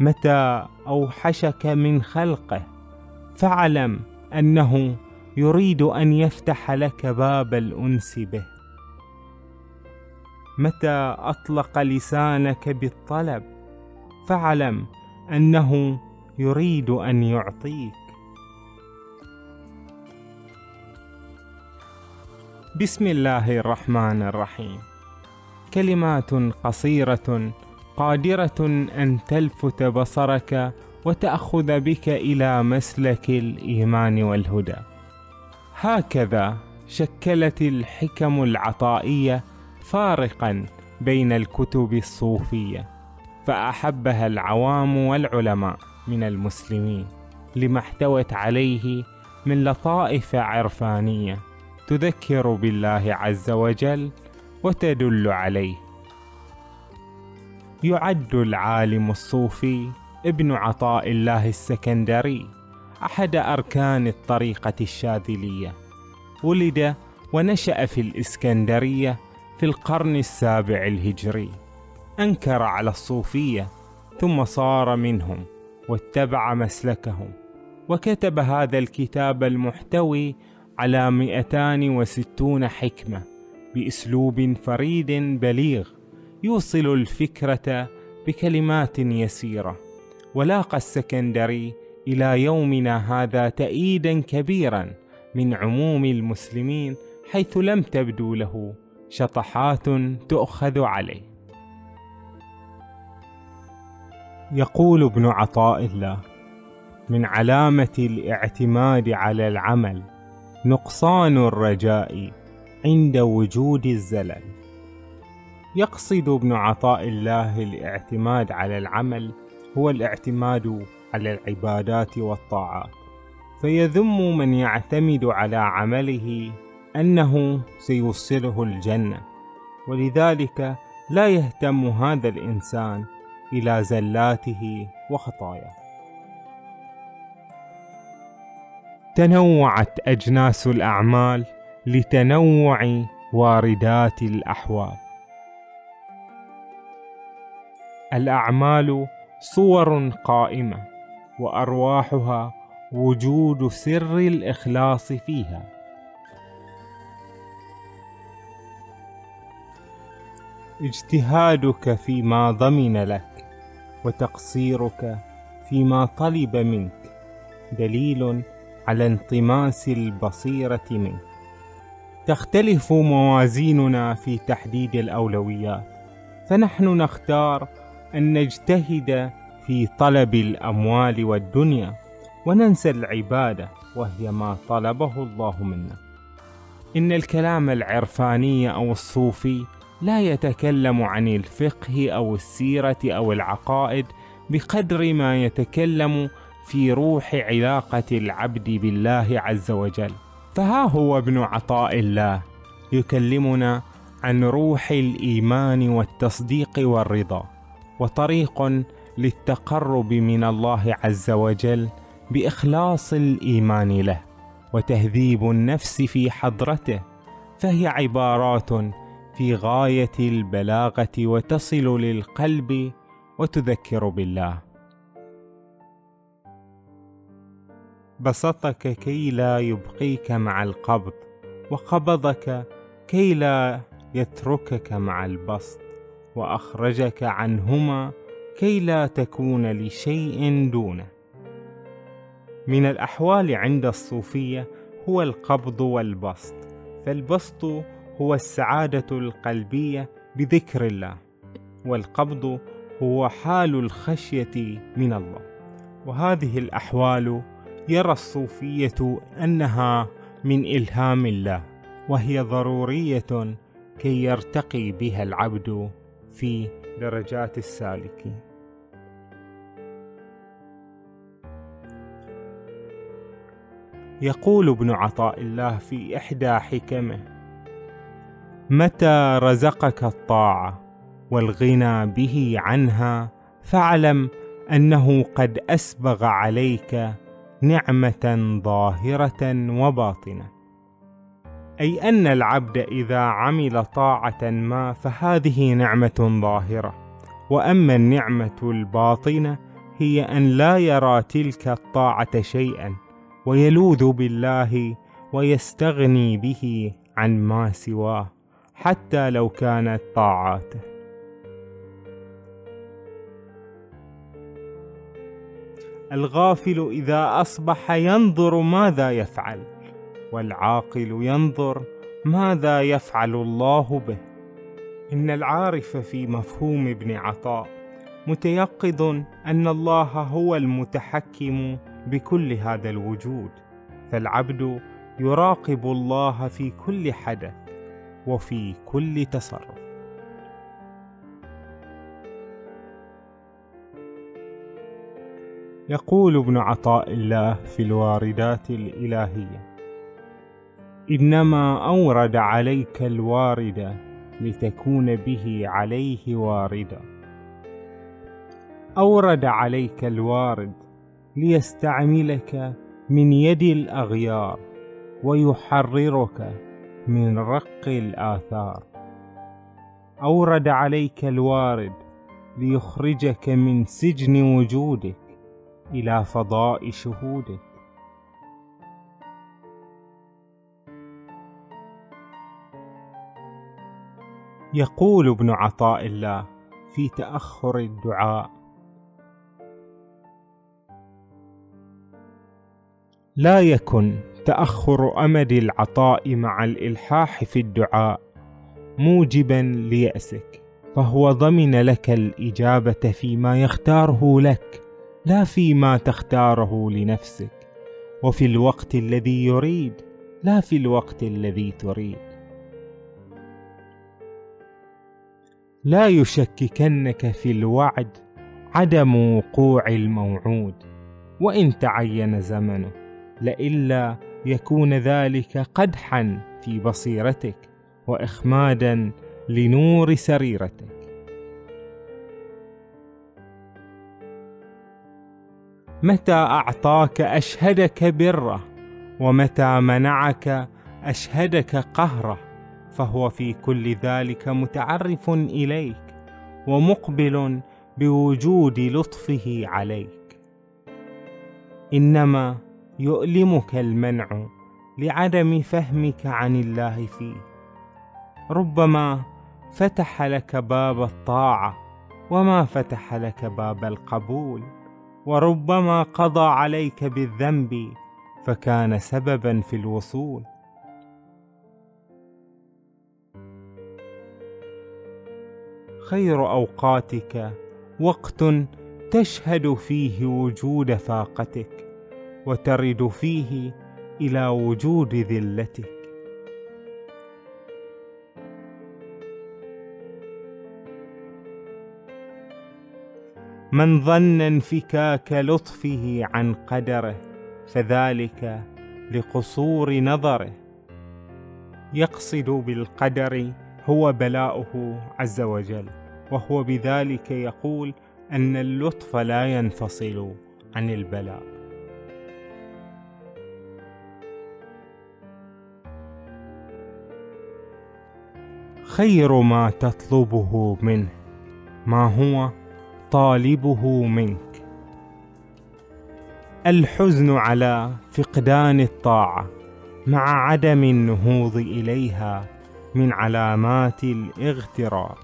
متى أوحشك من خلقه. فاعلم أنه يريد أن يفتح لك باب الأنس به. متى أطلق لسانك بالطلب. فاعلم أنه يريد أن يعطيك. بسم الله الرحمن الرحيم. كلمات قصيرة قادرة أن تلفت بصرك وتأخذ بك إلى مسلك الإيمان والهدى. هكذا شكلت الحكم العطائية فارقا بين الكتب الصوفية فأحبها العوام والعلماء من المسلمين لما احتوت عليه من لطائف عرفانية تذكر بالله عز وجل وتدل عليه. يعد العالم الصوفي ابن عطاء الله السكندري أحد أركان الطريقة الشاذلية. ولد ونشأ في الإسكندرية في القرن السابع الهجري. أنكر على الصوفية ثم صار منهم واتبع مسلكهم. وكتب هذا الكتاب المحتوي على 260 حكمة بأسلوب فريد بليغ. يوصل الفكرة بكلمات يسيرة. ولاقى السكندري إلى يومنا هذا تأييدا كبيرا من عموم المسلمين حيث لم تبدو له شطحات تؤخذ عليه. يقول ابن عطاء الله من علامة الاعتماد على العمل نقصان الرجاء عند وجود الزلل. يقصد ابن عطاء الله الاعتماد على العمل هو الاعتماد على العبادات والطاعات فيذم من يعتمد على عمله أنه سيوصله الجنة. ولذلك لا يهتم هذا الإنسان إلى زلاته وخطاياه. تنوعت أجناس الأعمال لتنوع واردات الأحوال. الأعمال صور قائمة وأرواحها وجود سر الإخلاص فيها. اجتهادك فيما ضمن لك وتقصيرك فيما طلب منك دليل على انطماس البصيرة منه تختلف موازيننا في تحديد الأولويات. فنحن نختار أن نجتهد في طلب الأموال والدنيا وننسى العبادة وهي ما طلبه الله منا. إن الكلام العرفاني أو الصوفي لا يتكلم عن الفقه أو السيرة أو العقائد بقدر ما يتكلم في روح علاقة العبد بالله عز وجل. فها هو ابن عطاء الله يكلمنا عن روح الإيمان والتصديق والرضا. وطريق للتقرب من الله عز وجل بإخلاص الإيمان له وتهذيب النفس في حضرته فهي عبارات في غاية البلاغة وتصل للقلب وتذكر بالله. بسطك كي لا يبقيك مع القبض وقبضك كي لا يتركك مع البسط. وأخرجك عنهما كي لا تكون لشيء دونه. من الأحوال عند الصوفية هو القبض والبسط فالبسط هو السعادة القلبية بذكر الله والقبض هو حال الخشية من الله. وهذه الأحوال يرى الصوفية أنها من إلهام الله وهي ضرورية كي يرتقي بها العبد في درجات السالكين يقول ابن عطاء الله في إحدى حكمه متى رزقك الطاعة والغنى به عنها فاعلم أنه قد أسبغ عليك نعمة ظاهرة وباطنة. أي أن العبد إذا عمل طاعة ما فهذه نعمة ظاهرة. وأما النعمة الباطنة هي أن لا يرى تلك الطاعة شيئا ويلوذ بالله ويستغني به عن ما سواه حتى لو كانت طاعاته. الغافل إذا أصبح ينظر ماذا يفعل. والعاقل ينظر ماذا يفعل الله به. إن العارف في مفهوم ابن عطاء متيقظ أن الله هو المتحكم بكل هذا الوجود فالعبد يراقب الله في كل حدث وفي كل تصرف. يقول ابن عطاء الله في الواردات الإلهية إنما أورد عليك الوارد لتكون به عليه واردا أورد عليك الوارد ليستعملك من يد الأغيار ويحررك من رق الآثار. أورد عليك الوارد ليخرجك من سجن وجودك إلى فضاء شهودك. يقول ابن عطاء الله في تأخر الدعاء. لا يكن تأخر أمد العطاء مع الإلحاح في الدعاء موجبا ليأسك فهو ضمن لك الإجابة فيما يختاره لك لا فيما تختاره لنفسك. وفي الوقت الذي يريد لا في الوقت الذي تريد. لا يشككنك في الوعد عدم وقوع الموعود وإن تعين زمنه لئلا يكون ذلك قدحا في بصيرتك واخمادا لنور سريرتك. متى أعطاك أشهدك بره ومتى منعك أشهدك قهره؟ فهو في كل ذلك متعرف إليك ومقبل بوجود لطفه عليك. إنما يؤلمك المنع لعدم فهمك عن الله فيه. ربما فتح لك باب الطاعة وما فتح لك باب القبول وربما قضى عليك بالذنب فكان سببا في الوصول. خير أوقاتك. وقت تشهد فيه وجود فاقتك وترد فيه إلى وجود ذلتك. من ظن انفكاك لطفه عن قدره فذلك لقصور نظره. يقصد بالقدر هو بلاؤه عز وجل وهو بذلك يقول أن اللطف لا ينفصل عن البلاء. خير ما تطلبه منه ما هو طالبه منك. الحزن على فقدان الطاعة مع عدم النهوض إليها من علامات الاغترار.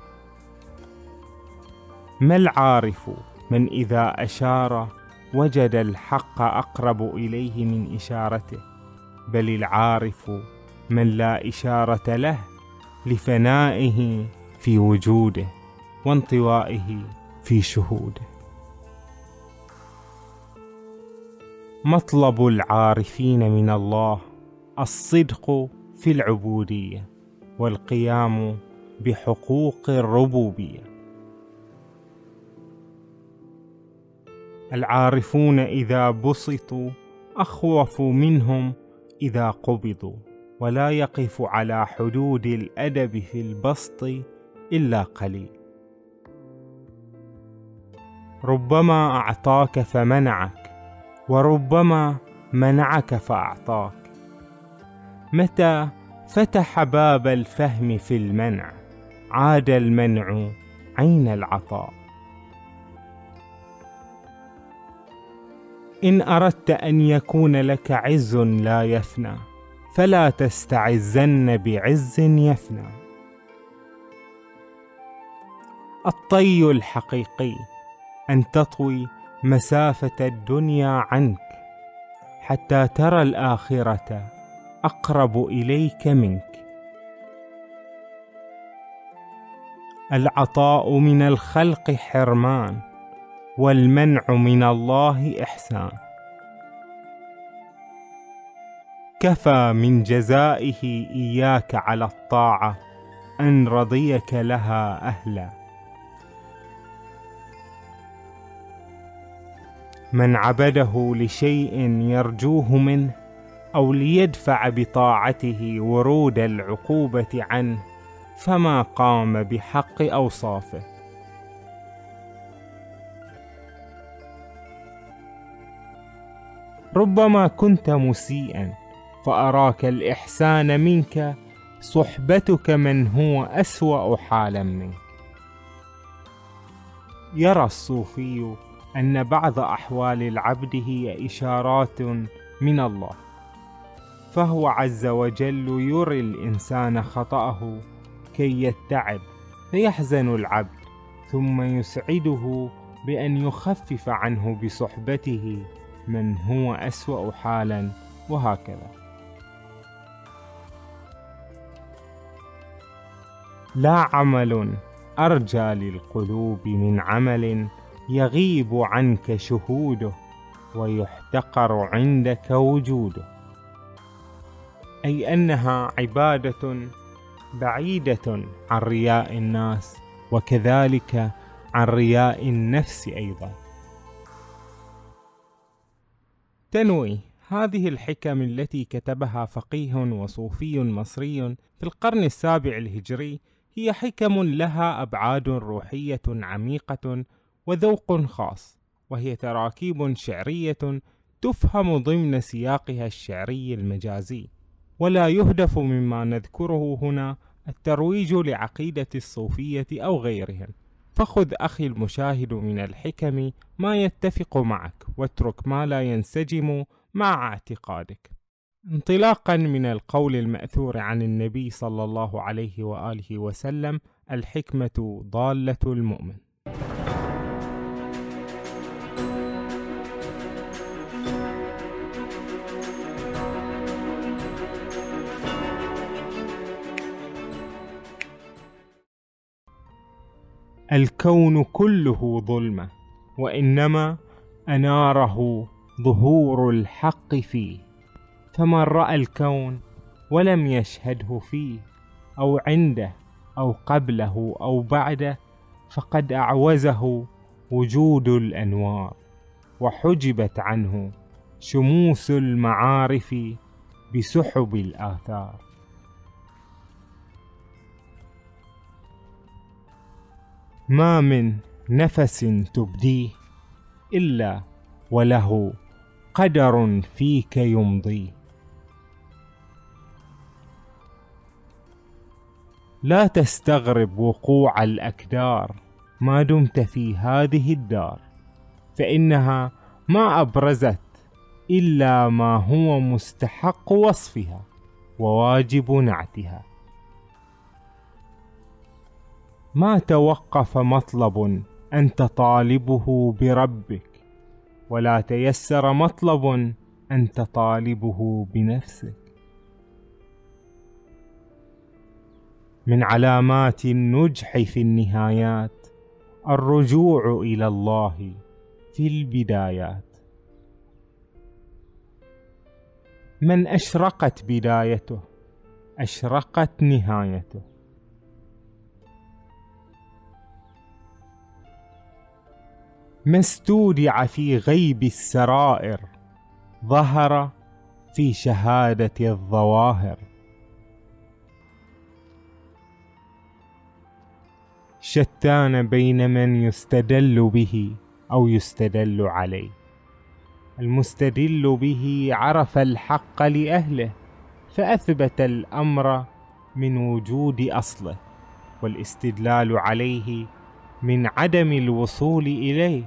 ما العارف من إذا أشار وجد الحق أقرب إليه من إشارته بل العارف من لا إشارة له لفنائه في وجوده وانطوائه في شهوده. مطلب العارفين من الله الصدق في العبودية. والقيام بحقوق الربوبية. العارفون إذا بسطوا أخوف منهم إذا قبضوا ولا يقف على حدود الأدب في البسط إلا قليل. ربما أعطاك فمنعك وربما منعك فأعطاك. متى فتح باب الفهم في المنع عاد المنع عين العطاء. إن أردت أن يكون لك عز لا يفنى فلا تستعزن بعز يفنى. الطي الحقيقي أن تطوي مسافة الدنيا عنك حتى ترى الآخرة أقرب إليك منك. العطاء من الخلق حرمان والمنع من الله إحسان. كفى من جزائه إياك على الطاعة أن رضيك لها أهلا. من عبده لشيء يرجوه منه أو ليدفع بطاعته ورود العقوبة عنه فما قام بحق أوصافه. ربما كنت مسيئا فأراك الإحسان منك صحبتك من هو أسوأ حالا منك. يرى الصوفي أن بعض أحوال العبد هي إشارات من الله. فهو عز وجل يري الإنسان خطأه كي يتعب فيحزن العبد ثم يسعده بأن يخفف عنه بصحبته من هو أسوأ حالا وهكذا. لا عمل أرجى للقلوب من عمل يغيب عنك شهوده ويحتقر عندك وجوده. أي أنها عبادة بعيدة عن رياء الناس وكذلك عن رياء النفس أيضا. تنوي هذه الحكم التي كتبها فقيه وصوفي مصري في القرن السابع الهجري هي حكم لها أبعاد روحية عميقة وذوق خاص وهي تراكيب شعرية تفهم ضمن سياقها الشعري المجازي. ولا يهدف مما نذكره هنا الترويج لعقيدة الصوفية أو غيرهم. فخذ أخي المشاهد من الحكم ما يتفق معك واترك ما لا ينسجم مع اعتقادك. انطلاقا من القول المأثور عن النبي صلى الله عليه وآله وسلم الحكمة ضالة المؤمن. الكون كله ظلمة وإنما أناره ظهور الحق فيه. فمن رأى الكون ولم يشهده فيه أو عنده أو قبله أو بعده فقد أعوزه وجود الأنوار وحجبت عنه شموس المعارف بسحب الآثار. ما من نفس تبديه إلا وله قدر فيك يمضي لا تستغرب وقوع الأكدار ما دمت في هذه الدار فإنها ما أبرزت إلا ما هو مستحق وصفها وواجب نعتها. ما توقف مطلب أنت طالبه بربك ولا تيسر مطلب أنت طالبه بنفسك. من علامات النجح في النهايات الرجوع إلى الله في البدايات. من أشرقت بدايته أشرقت نهايته. ما استودع في غيب السرائر ظهر في شهادة الظواهر. شتان بين من يستدل به أو يستدل عليه. المستدل به عرف الحق لأهله فأثبت الأمر من وجود أصله والاستدلال عليه من عدم الوصول إليه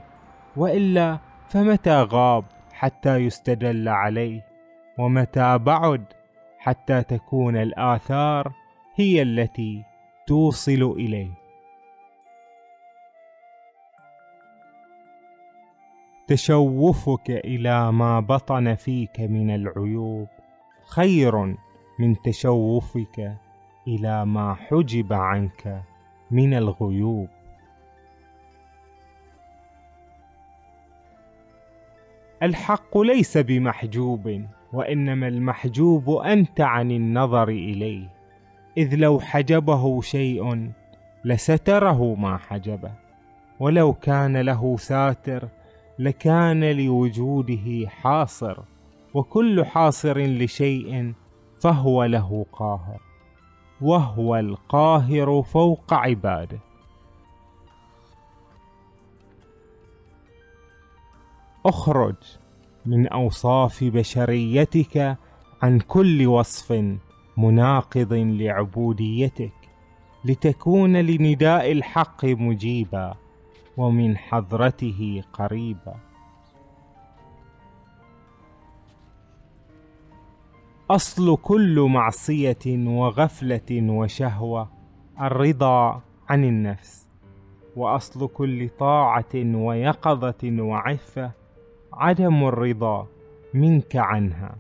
وإلا فمتى غاب حتى يستدل عليه ومتى بعد حتى تكون الآثار هي التي توصل إليه. تشوفك إلى ما بطن فيك من العيوب خير من تشوفك إلى ما حجب عنك من الغيوب. الحق ليس بمحجوب وإنما المحجوب أنت عن النظر إليه. إذ لو حجبه شيء لستره ما حجبه ولو كان له ساتر لكان لوجوده حاصر وكل حاصر لشيء فهو له قاهر وهو القاهر فوق عباده. أخرج من أوصاف بشريتك عن كل وصف مناقض لعبوديتك لتكون لنداء الحق مجيبا ومن حضرته قريبا. أصل كل معصية وغفلة وشهوة الرضا عن النفس وأصل كل طاعة ويقظة وعفة عدم الرضا منك عنها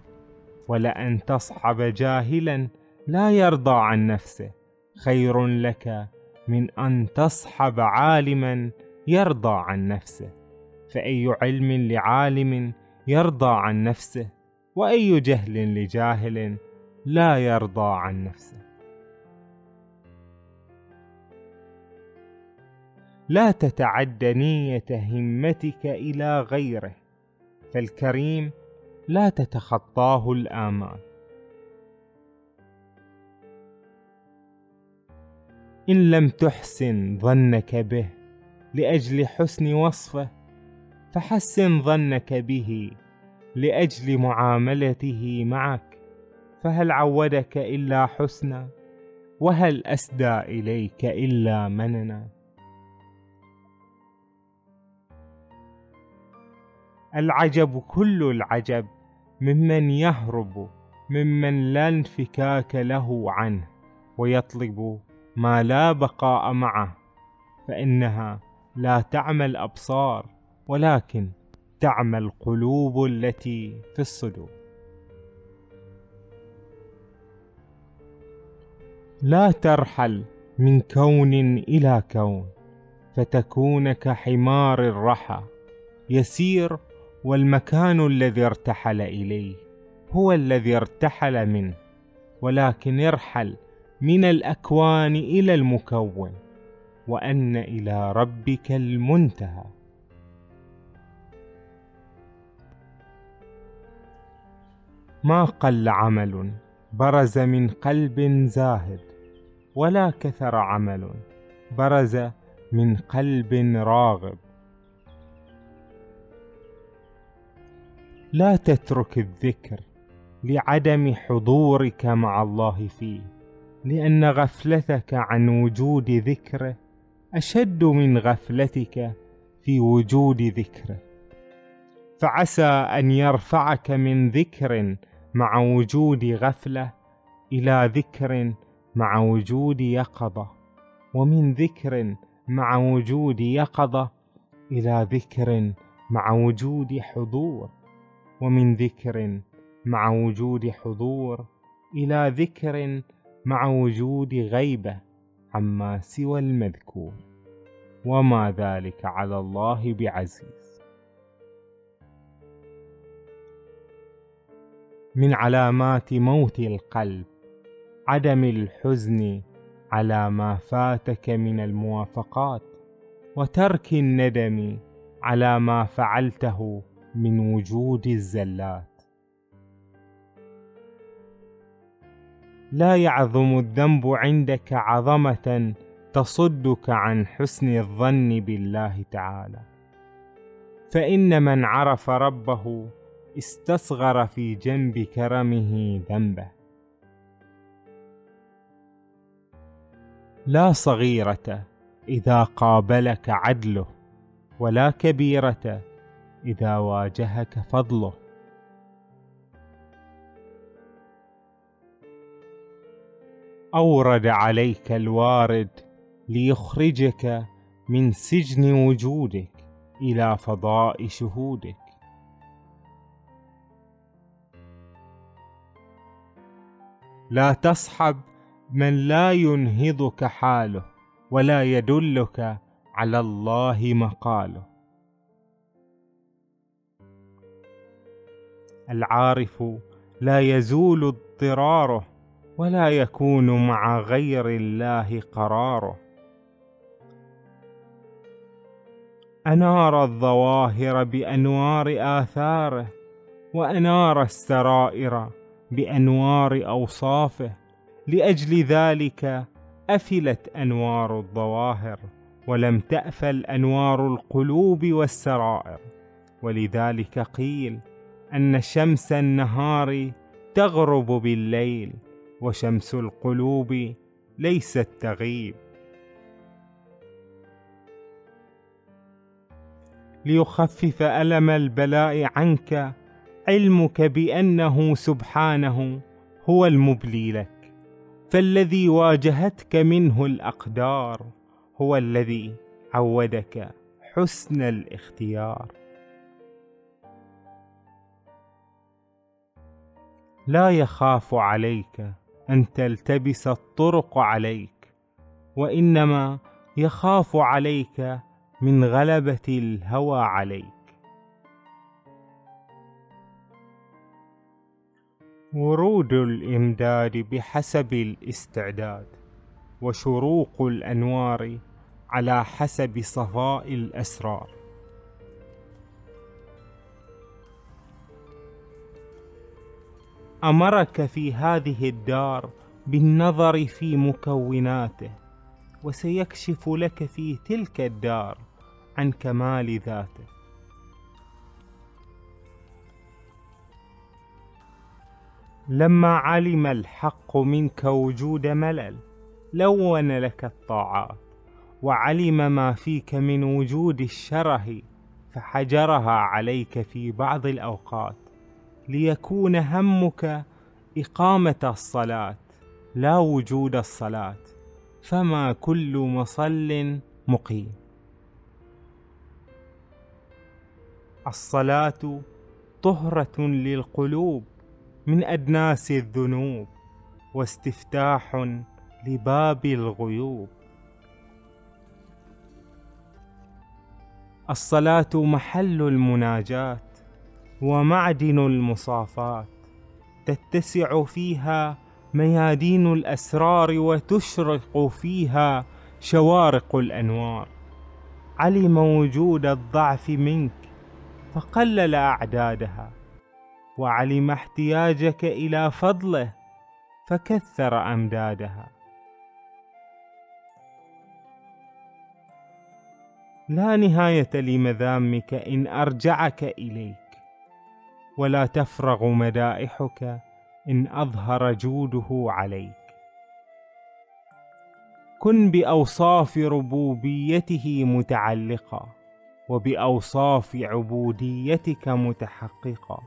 ولأن تصحب جاهلا لا يرضى عن نفسه. خير لك من أن تصحب عالما يرضى عن نفسه. فأي علم لعالم يرضى عن نفسه وأي جهل لجاهل لا يرضى عن نفسه. لا تتعد نية همتك إلى غيره. فالكريم لا تتخطاه الآمال. إن لم تحسن ظنك به لأجل حسن وصفه فحسن ظنك به لأجل معاملته معك. فهل عودك إلا حسنا؟ وهل أسدى إليك إلا مننا؟ العجب كل العجب ممن يهرب ممن لا انفكاك له عنه ويطلب ما لا بقاء معه فإنها لا تعمى الأبصار ولكن تعمى القلوب التي في الصدور. لا ترحل من كون إلى كون فتكون كحمار الرحى يسير والمكان الذي ارتحل إليه هو الذي ارتحل منه ولكن ارحل من الأكوان إلى المكون وأن إلى ربك المنتهى. ما قل عمل برز من قلب زاهد ولا كثر عمل برز من قلب راغب. لا تترك الذكر لعدم حضورك مع الله فيه لأن غفلتك عن وجود ذكره أشد من غفلتك في وجود ذكره. فعسى أن يرفعك من ذكر مع وجود غفلة إلى ذكر مع وجود يقظة ومن ذكر مع وجود يقظة إلى ذكر مع وجود حضور. ومن ذكر مع وجود حضور إلى ذكر مع وجود غيبة عما سوى المذكور. وما ذلك على الله بعزيز. من علامات موت القلب عدم الحزن على ما فاتك من الموافقات وترك الندم على ما فعلته من وجود الزلات. لا يعظم الذنب عندك عظمة تصدك عن حسن الظن بالله تعالى. فإن من عرف ربه استصغر في جنب كرمه ذنبه. لا صغيرة إذا قابلك عدله ولا كبيرة إذا واجهك فضله. أورد عليك الوارد ليخرجك من سجن وجودك إلى فضاء شهودك. لا تصحب من لا ينهضك حاله ولا يدلك على الله مقاله. العارف لا يزول اضطراره ولا يكون مع غير الله قراره. أنار الظواهر بأنوار آثاره وأنار السرائر بأنوار أوصافه. لأجل ذلك أفلت أنوار الظواهر ولم تأفل أنوار القلوب والسرائر. ولذلك قيل أن شمس النهار تغرب بالليل وشمس القلوب ليست تغيب. ليخفف ألم البلاء عنك علمك بأنه سبحانه هو المبلي لك. فالذي واجهتك منه الأقدار هو الذي عودك حسن الاختيار. لا يخاف عليك أن تلتبس الطرق عليك وإنما يخاف عليك من غلبة الهوى عليك. ورود الإمداد بحسب الاستعداد وشروق الأنوار على حسب صفاء الأسرار. أمرك في هذه الدار بالنظر في مكوناته وسيكشف لك في تلك الدار عن كمال ذاته. لما علم الحق منك وجود ملل لون لك الطاعات وعلم ما فيك من وجود الشره فحجرها عليك في بعض الأوقات. ليكون همك إقامة الصلاة لا وجود الصلاة فما كل مصل مقيم. الصلاة طهرة للقلوب من أدناس الذنوب واستفتاح لباب الغيوب. الصلاة محل المناجات ومعدن المصافات تتسع فيها ميادين الأسرار وتشرق فيها شوارق الأنوار. علم وجود الضعف منك فقلل أعدادها. وعلم احتياجك إلى فضله فكثر أمدادها. لا نهاية لمذامك إن أرجعك إليك ولا تفرغ مدائحك إن أظهر جوده عليك. كن بأوصاف ربوبيته متعلقا وبأوصاف عبوديتك متحققا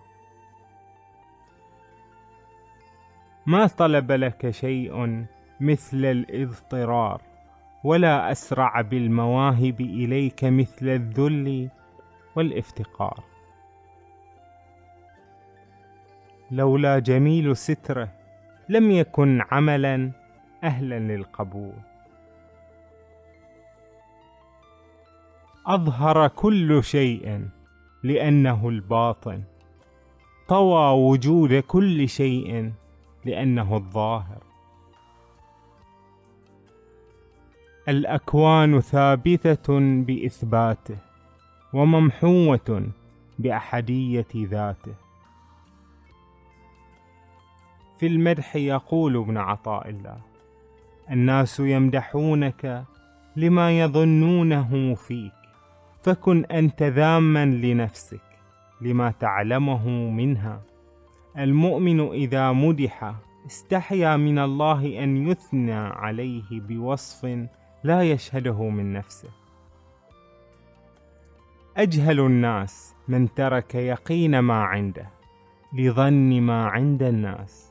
ما طلب لك شيء مثل الاضطرار ولا أسرع بالمواهب إليك مثل الذل والإفتقار. لولا جميل ستره لم يكن عملا أهلا للقبول. أظهر كل شيء لأنه الباطن. طوى وجود كل شيء لأنه الظاهر. الأكوان ثابتة بإثباته وممحوة بأحدية ذاته. في المدح يقول ابن عطاء الله الناس يمدحونك لما يظنونه فيك فكن أنت ذاما لنفسك لما تعلمه منها. المؤمن إذا مدح استحيا من الله أن يثنى عليه بوصف لا يشهده من نفسه. أجهل الناس من ترك يقين ما عنده لظن ما عند الناس.